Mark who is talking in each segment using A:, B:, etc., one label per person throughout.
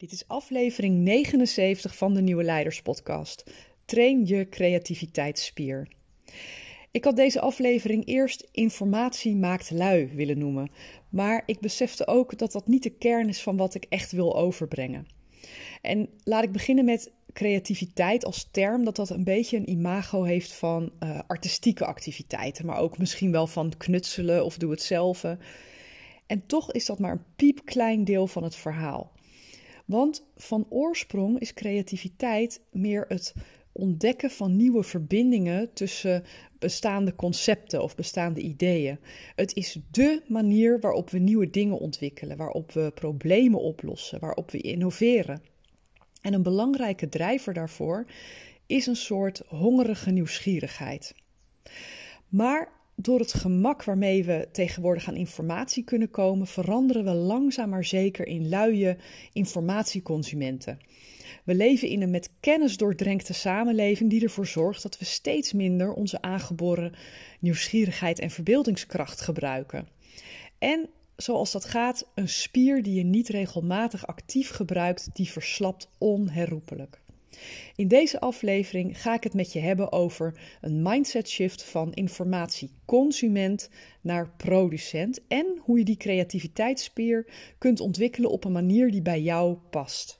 A: Dit is aflevering 79 van de Nieuwe Leiders Podcast. Train je creativiteitsspier. Ik had deze aflevering eerst informatie maakt lui willen noemen, maar ik besefte ook dat dat niet de kern is van wat ik echt wil overbrengen. En laat ik beginnen met creativiteit als term, dat dat een beetje een imago heeft van uh, artistieke activiteiten, maar ook misschien wel van knutselen of doe het zelf. En toch is dat maar een piepklein deel van het verhaal. Want van oorsprong is creativiteit meer het ontdekken van nieuwe verbindingen tussen bestaande concepten of bestaande ideeën. Het is dé manier waarop we nieuwe dingen ontwikkelen, waarop we problemen oplossen, waarop we innoveren. En een belangrijke drijver daarvoor is een soort hongerige nieuwsgierigheid. Maar door het gemak waarmee we tegenwoordig aan informatie kunnen komen, veranderen we langzaam maar zeker in luie informatieconsumenten. We leven in een met kennis doordrenkte samenleving die ervoor zorgt dat we steeds minder onze aangeboren nieuwsgierigheid en verbeeldingskracht gebruiken. En zoals dat gaat, een spier die je niet regelmatig actief gebruikt, die verslapt onherroepelijk. In deze aflevering ga ik het met je hebben over een mindset shift van informatieconsument naar producent en hoe je die creativiteitsspier kunt ontwikkelen op een manier die bij jou past.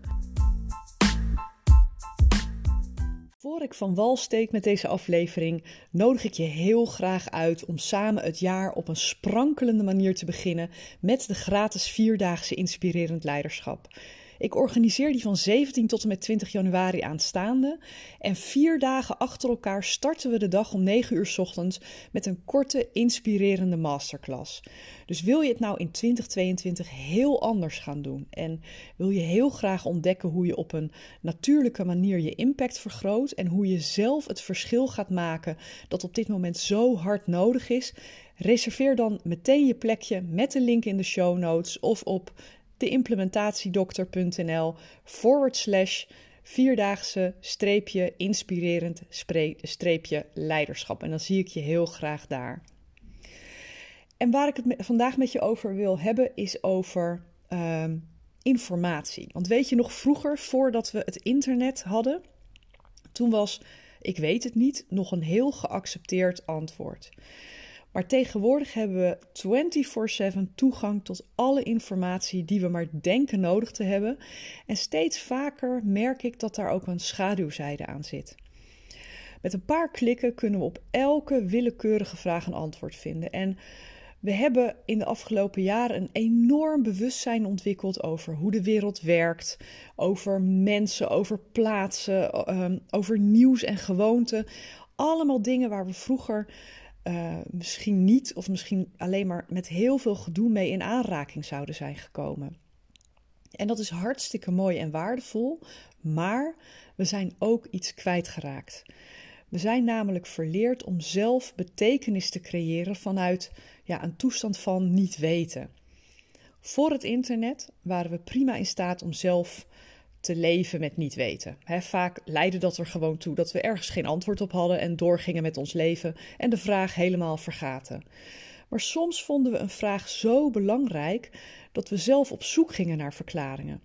A: Voor ik van wal steek met deze aflevering, nodig ik je heel graag uit om samen het jaar op een sprankelende manier te beginnen met de gratis vierdaagse inspirerend leiderschap. Ik organiseer die van 17 tot en met 20 januari aanstaande. En vier dagen achter elkaar starten we de dag om 9 uur ochtends met een korte, inspirerende masterclass. Dus wil je het nou in 2022 heel anders gaan doen en wil je heel graag ontdekken hoe je op een natuurlijke manier je impact vergroot en hoe je zelf het verschil gaat maken dat op dit moment zo hard nodig is? Reserveer dan meteen je plekje met de link in de show notes of op deimplementatiedokter.nl forward slash vierdaagse streepje inspirerend streepje leiderschap. En dan zie ik je heel graag daar. En waar ik het vandaag met je over wil hebben is over ehm, informatie. Want weet je nog vroeger, voordat we het internet hadden, toen was ik weet het niet nog een heel geaccepteerd antwoord. Maar tegenwoordig hebben we 24/7 toegang tot alle informatie die we maar denken nodig te hebben. En steeds vaker merk ik dat daar ook een schaduwzijde aan zit. Met een paar klikken kunnen we op elke willekeurige vraag een antwoord vinden. En we hebben in de afgelopen jaren een enorm bewustzijn ontwikkeld over hoe de wereld werkt, over mensen, over plaatsen, ehm, over nieuws en gewoonten. Allemaal dingen waar we vroeger uh, misschien niet, of misschien alleen maar met heel veel gedoe mee in aanraking zouden zijn gekomen. En dat is hartstikke mooi en waardevol, maar we zijn ook iets kwijtgeraakt. We zijn namelijk verleerd om zelf betekenis te creëren vanuit ja, een toestand van niet weten. Voor het internet waren we prima in staat om zelf te leven met niet weten. vaak leidde dat er gewoon toe dat we ergens geen antwoord op hadden en doorgingen met ons leven en de vraag helemaal vergaten. Maar soms vonden we een vraag zo belangrijk dat we zelf op zoek gingen naar verklaringen.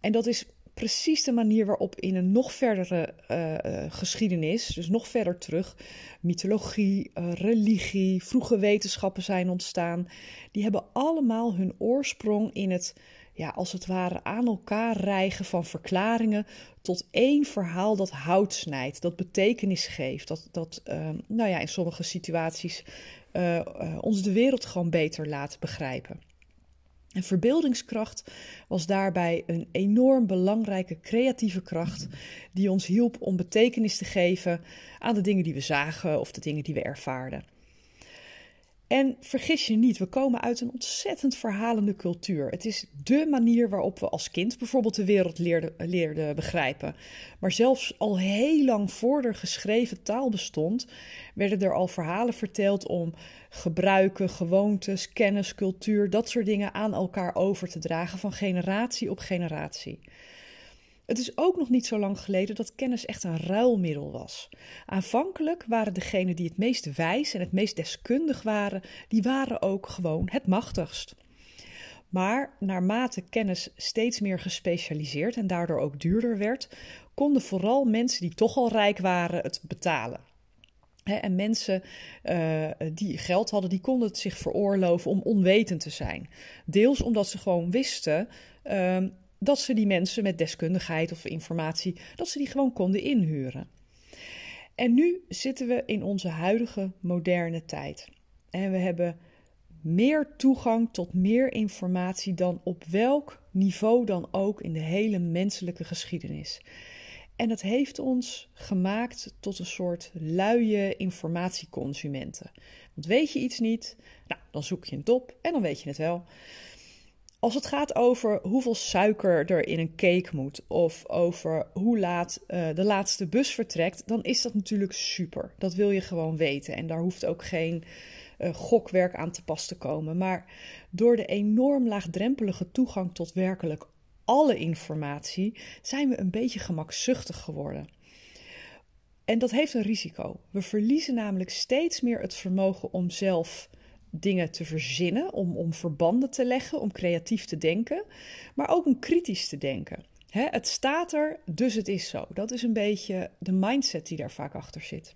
A: En dat is precies de manier waarop in een nog verdere uh, geschiedenis, dus nog verder terug, mythologie, uh, religie, vroege wetenschappen zijn ontstaan. Die hebben allemaal hun oorsprong in het ja, als het ware aan elkaar rijgen van verklaringen tot één verhaal dat hout snijdt, dat betekenis geeft, dat, dat uh, nou ja, in sommige situaties ons de wereld gewoon beter laat begrijpen. En verbeeldingskracht was daarbij een enorm belangrijke creatieve kracht die ons hielp om betekenis te geven aan de dingen die we zagen of de dingen die we ervaarden. En vergis je niet, we komen uit een ontzettend verhalende cultuur. Het is dé manier waarop we als kind bijvoorbeeld de wereld leerden, begrijpen. Maar zelfs al heel lang voor er geschreven taal bestond, werden er al verhalen verteld om gebruiken, gewoontes, kennis, cultuur, dat soort dingen aan elkaar over te dragen van generatie op generatie. Het is ook nog niet zo lang geleden dat kennis echt een ruilmiddel was. Aanvankelijk waren degenen die het meest wijs en het meest deskundig waren, die waren ook gewoon het machtigst. Maar naarmate kennis steeds meer gespecialiseerd en daardoor ook duurder werd, konden vooral mensen die toch al rijk waren het betalen. en mensen uh, die geld hadden, die konden het zich veroorloven om onwetend te zijn. Deels omdat ze gewoon wisten uh, dat ze die mensen met deskundigheid of informatie, dat ze die gewoon konden inhuren. En nu zitten we in onze huidige moderne tijd. En we hebben meer toegang tot meer informatie dan op welk niveau dan ook in de hele menselijke geschiedenis. En dat heeft ons gemaakt tot een soort luie informatieconsumenten. Want weet je iets niet, nou, dan zoek je het op en dan weet je het wel. Als het gaat over hoeveel suiker er in een cake moet of over hoe laat uh, de laatste bus vertrekt, dan is dat natuurlijk super. Dat wil je gewoon weten en daar hoeft ook geen uh, gokwerk aan te pas te komen. Maar door de enorm laagdrempelige toegang tot werkelijk alle informatie zijn we een beetje gemakzuchtig geworden. En dat heeft een risico. We verliezen namelijk steeds meer het vermogen om zelf dingen te verzinnen, om, om verbanden te leggen, om creatief te denken, maar ook om kritisch te denken. het staat er, dus het is zo. Dat is een beetje de mindset die daar vaak achter zit.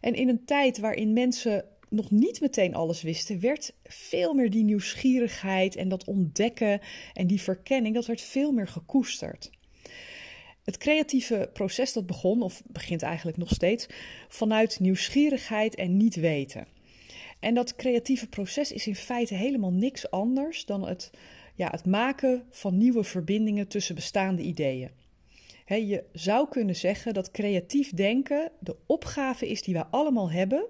A: En in een tijd waarin mensen nog niet meteen alles wisten, werd veel meer die nieuwsgierigheid en dat ontdekken en die verkenning, dat werd veel meer gekoesterd. Het creatieve proces dat begon, of begint eigenlijk nog steeds, vanuit nieuwsgierigheid en niet weten. En dat creatieve proces is in feite helemaal niks anders dan het, ja, het maken van nieuwe verbindingen tussen bestaande ideeën. je zou kunnen zeggen dat creatief denken de opgave is die we allemaal hebben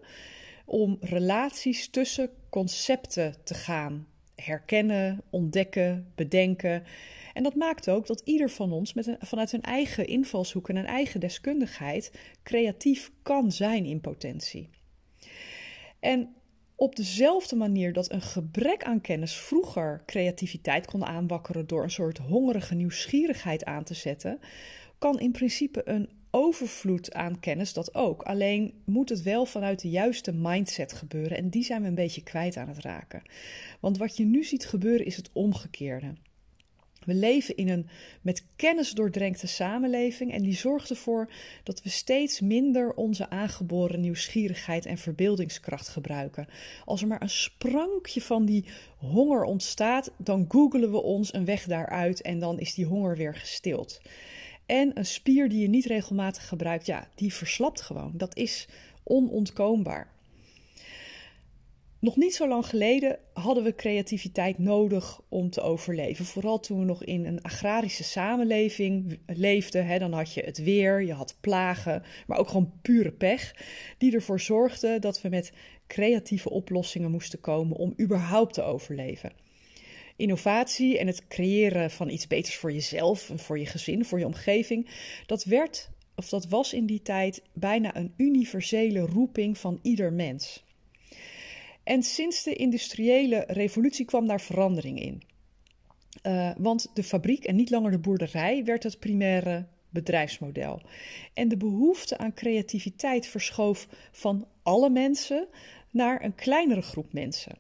A: om relaties tussen concepten te gaan herkennen, ontdekken, bedenken. En dat maakt ook dat ieder van ons met een, vanuit een eigen invalshoek en een eigen deskundigheid creatief kan zijn in potentie. En op dezelfde manier dat een gebrek aan kennis vroeger creativiteit kon aanwakkeren door een soort hongerige nieuwsgierigheid aan te zetten, kan in principe een overvloed aan kennis dat ook. Alleen moet het wel vanuit de juiste mindset gebeuren en die zijn we een beetje kwijt aan het raken. Want wat je nu ziet gebeuren is het omgekeerde. We leven in een met kennis doordrenkte samenleving en die zorgt ervoor dat we steeds minder onze aangeboren nieuwsgierigheid en verbeeldingskracht gebruiken. Als er maar een sprankje van die honger ontstaat, dan googelen we ons een weg daaruit en dan is die honger weer gestild. En een spier die je niet regelmatig gebruikt, ja, die verslapt gewoon. Dat is onontkoombaar. Nog niet zo lang geleden hadden we creativiteit nodig om te overleven. Vooral toen we nog in een agrarische samenleving leefden. Hè, dan had je het weer, je had plagen, maar ook gewoon pure pech. Die ervoor zorgden dat we met creatieve oplossingen moesten komen om überhaupt te overleven. Innovatie en het creëren van iets beters voor jezelf voor je gezin, voor je omgeving, dat werd, of dat was in die tijd bijna een universele roeping van ieder mens. En sinds de industriële revolutie kwam daar verandering in. Uh, want de fabriek en niet langer de boerderij werd het primaire bedrijfsmodel. En de behoefte aan creativiteit verschoof van alle mensen naar een kleinere groep mensen.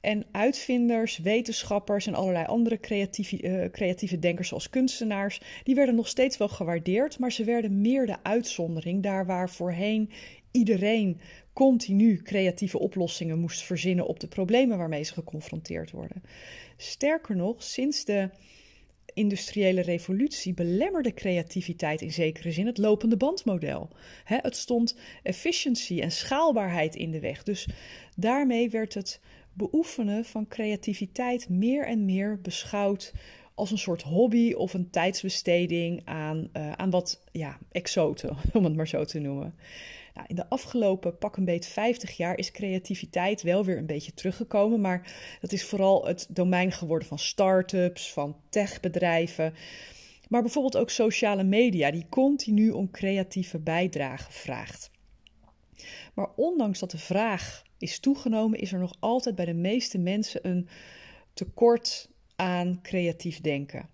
A: En uitvinders, wetenschappers en allerlei andere creatieve, uh, creatieve denkers zoals kunstenaars, die werden nog steeds wel gewaardeerd, maar ze werden meer de uitzondering, daar waar voorheen iedereen continu creatieve oplossingen moest verzinnen op de problemen waarmee ze geconfronteerd worden. Sterker nog, sinds de industriële revolutie belemmerde creativiteit in zekere zin het lopende bandmodel. het stond efficiëntie en schaalbaarheid in de weg. Dus daarmee werd het beoefenen van creativiteit meer en meer beschouwd als een soort hobby of een tijdsbesteding aan, uh, aan wat ja, exoten, om het maar zo te noemen. Nou, in de afgelopen pak een beet 50 jaar is creativiteit wel weer een beetje teruggekomen, maar dat is vooral het domein geworden van start-ups, van techbedrijven. Maar bijvoorbeeld ook sociale media, die continu om creatieve bijdrage vraagt. Maar ondanks dat de vraag is toegenomen, is er nog altijd bij de meeste mensen een tekort aan creatief denken.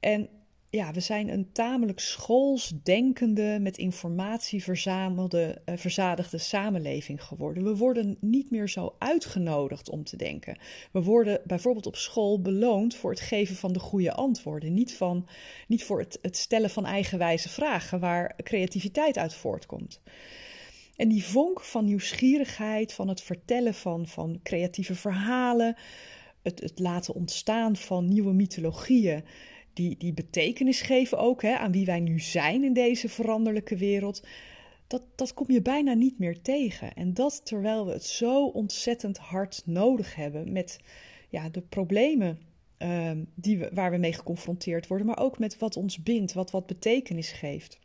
A: En ja, we zijn een tamelijk schoolsdenkende, met informatie verzamelde, uh, verzadigde samenleving geworden. We worden niet meer zo uitgenodigd om te denken. We worden bijvoorbeeld op school beloond voor het geven van de goede antwoorden, niet, van, niet voor het, het stellen van eigenwijze vragen waar creativiteit uit voortkomt. En die vonk van nieuwsgierigheid, van het vertellen van, van creatieve verhalen, het, het laten ontstaan van nieuwe mythologieën, die, die betekenis geven ook hè, aan wie wij nu zijn in deze veranderlijke wereld, dat, dat kom je bijna niet meer tegen. En dat terwijl we het zo ontzettend hard nodig hebben met ja, de problemen uh, die we, waar we mee geconfronteerd worden, maar ook met wat ons bindt, wat wat betekenis geeft.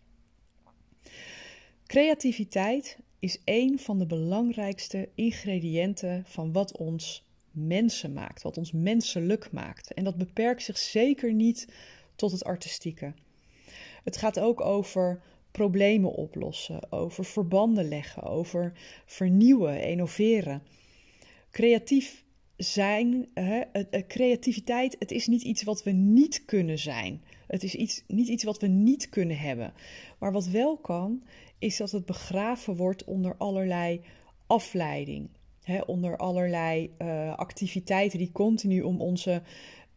A: Creativiteit is een van de belangrijkste ingrediënten van wat ons mensen maakt, wat ons menselijk maakt. En dat beperkt zich zeker niet tot het artistieke. Het gaat ook over problemen oplossen, over verbanden leggen, over vernieuwen, innoveren. Creatief zijn, hè, creativiteit, het is niet iets wat we niet kunnen zijn. Het is iets, niet iets wat we niet kunnen hebben. Maar wat wel kan, is dat het begraven wordt onder allerlei afleiding. Onder allerlei uh, activiteiten die continu om onze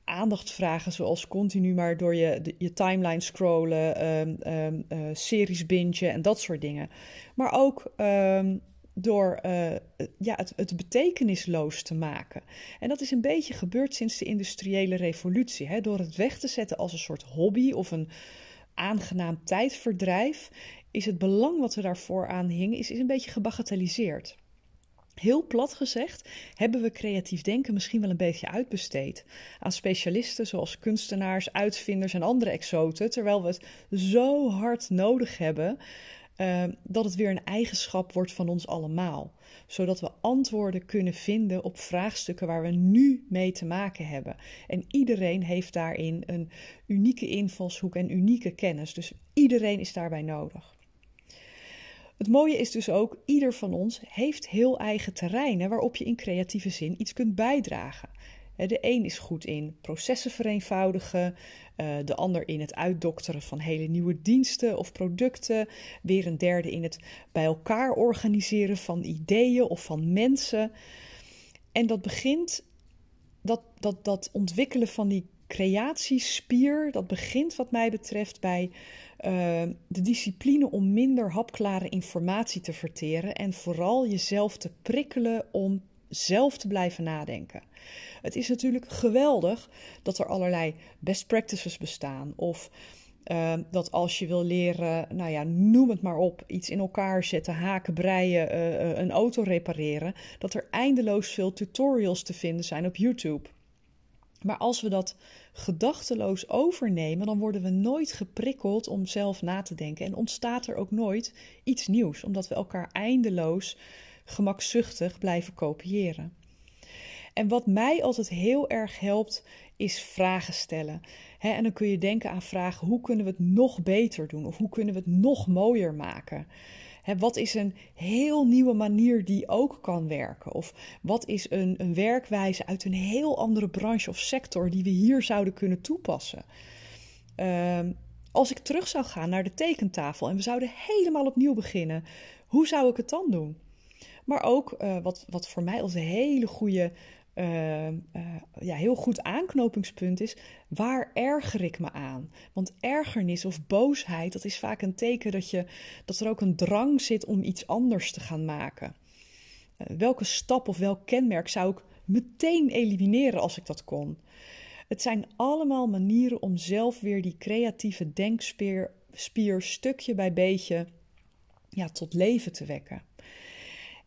A: aandacht vragen, zoals continu maar door je, je timeline scrollen, um, um, uh, series bingen en dat soort dingen. Maar ook um, door uh, ja, het, het, betekenisloos te maken. En dat is een beetje gebeurd sinds de industriële revolutie. Hè? Door het weg te zetten als een soort hobby of een aangenaam tijdverdrijf, is het belang wat er daarvoor aan hing, is, is een beetje gebagatelliseerd. Heel plat gezegd hebben we creatief denken misschien wel een beetje uitbesteed aan specialisten zoals kunstenaars, uitvinders en andere exoten, terwijl we het zo hard nodig hebben uh, dat het weer een eigenschap wordt van ons allemaal. Zodat we antwoorden kunnen vinden op vraagstukken waar we nu mee te maken hebben. En iedereen heeft daarin een unieke invalshoek en unieke kennis. Dus iedereen is daarbij nodig. Het mooie is dus ook, ieder van ons heeft heel eigen terreinen waarop je in creatieve zin iets kunt bijdragen. De een is goed in processen vereenvoudigen, eh, de ander in het uitdokteren van hele nieuwe diensten of producten, weer een derde in het bij elkaar organiseren van ideeën of van mensen. En dat begint, dat, dat, dat ontwikkelen van die creatiespier, dat begint wat mij betreft bij uh, de discipline om minder hapklare informatie te verteren en vooral jezelf te prikkelen om zelf te blijven nadenken. Het is natuurlijk geweldig dat er allerlei best practices bestaan of uh, dat als je wil leren, nou ja, noem het maar op, iets in elkaar zetten, haken, breien, uh, een auto repareren, dat er eindeloos veel tutorials te vinden zijn op YouTube. Maar als we dat gedachteloos overnemen, dan worden we nooit geprikkeld om zelf na te denken. En ontstaat er ook nooit iets nieuws, omdat we elkaar eindeloos gemakzuchtig blijven kopiëren. En wat mij altijd heel erg helpt, is vragen stellen. en dan kun je denken aan vragen: hoe kunnen we het nog beter doen? Of hoe kunnen we het nog mooier maken? Wat is een heel nieuwe manier die ook kan werken? Of wat is een, een werkwijze uit een heel andere branche of sector die we hier zouden kunnen toepassen? Ehm, als ik terug zou gaan naar de tekentafel en we zouden helemaal opnieuw beginnen, hoe zou ik het dan doen? Maar ook uh, wat, wat voor mij als een hele goede uh, ja, heel goed aanknopingspunt is, waar erger ik me aan? Want ergernis of boosheid, dat is vaak een teken dat, je, dat er ook een drang zit om iets anders te gaan maken. Uh, welke stap of welk kenmerk zou ik meteen elimineren als ik dat kon? Het zijn allemaal manieren om zelf weer die creatieve denkspier spier, stukje bij beetje ja, tot leven te wekken.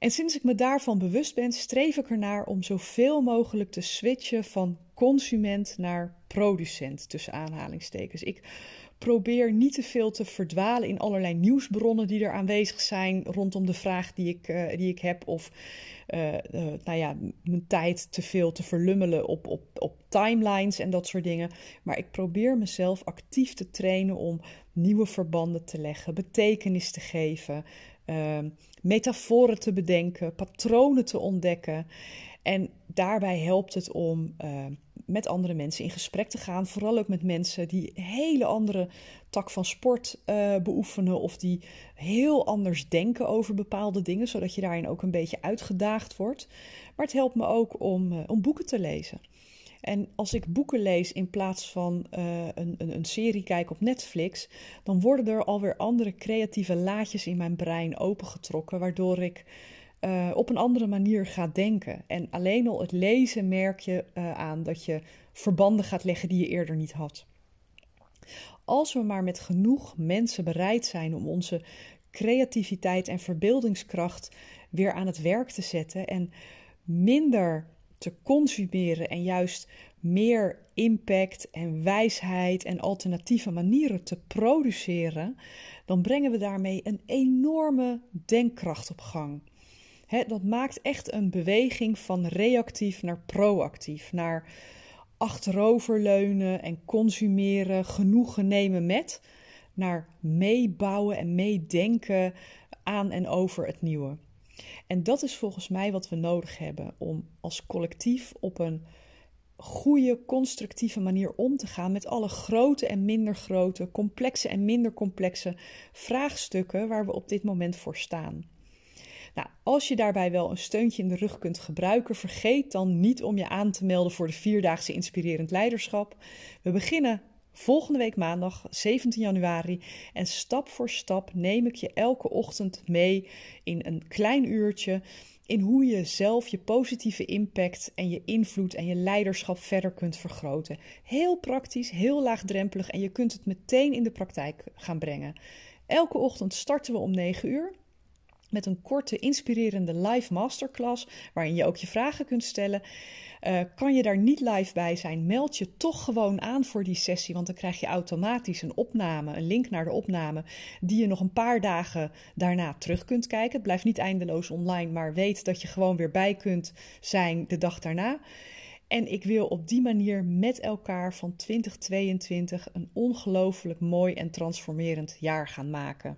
A: En sinds ik me daarvan bewust ben, streef ik ernaar om zoveel mogelijk te switchen van consument naar producent tussen aanhalingstekens. Ik probeer niet te veel te verdwalen in allerlei nieuwsbronnen die er aanwezig zijn rondom de vraag die ik, uh, die ik heb. Of uh, uh, nou ja, mijn tijd te veel te verlummelen op, op, op timelines en dat soort dingen. Maar ik probeer mezelf actief te trainen om nieuwe verbanden te leggen, betekenis te geven, metaforen te bedenken, patronen te ontdekken. En daarbij helpt het om uh, met andere mensen in gesprek te gaan. Vooral ook met mensen die een hele andere tak van sport uh, beoefenen. Of die heel anders denken over bepaalde dingen. Zodat je daarin ook een beetje uitgedaagd wordt. Maar het helpt me ook om, uh, om boeken te lezen. En als ik boeken lees in plaats van uh, een, een, een, serie kijk op Netflix, dan worden er alweer andere creatieve laadjes in mijn brein opengetrokken, waardoor ik uh, op een andere manier gaat denken. En alleen al het lezen merk je uh, aan dat je verbanden gaat leggen die je eerder niet had. Als we maar met genoeg mensen bereid zijn om onze creativiteit en verbeeldingskracht weer aan het werk te zetten en minder te consumeren en juist meer impact en wijsheid en alternatieve manieren te produceren, dan brengen we daarmee een enorme denkkracht op gang dat maakt echt een beweging van reactief naar proactief, naar achteroverleunen en consumeren, genoegen nemen met, naar meebouwen en meedenken aan en over het nieuwe. En dat is volgens mij wat we nodig hebben om als collectief op een goede, constructieve manier om te gaan met alle grote en minder grote, complexe en minder complexe vraagstukken waar we op dit moment voor staan. Nou, als je daarbij wel een steuntje in de rug kunt gebruiken, vergeet dan niet om je aan te melden voor de vierdaagse inspirerend leiderschap. We beginnen volgende week maandag 17 januari en stap voor stap neem ik je elke ochtend mee in een klein uurtje in hoe je zelf je positieve impact en je invloed en je leiderschap verder kunt vergroten. Heel praktisch, heel laagdrempelig en je kunt het meteen in de praktijk gaan brengen. Elke ochtend starten we om 9 uur met een korte, inspirerende live masterclass, waarin je ook je vragen kunt stellen. Uh, kan je daar niet live bij zijn, meld je toch gewoon aan voor die sessie, want dan krijg je automatisch een opname, een link naar de opname, die je nog een paar dagen daarna terug kunt kijken. Het blijft niet eindeloos online, maar weet dat je gewoon weer bij kunt zijn de dag daarna. En ik wil op die manier met elkaar van 2022 een ongelooflijk mooi en transformerend jaar gaan maken.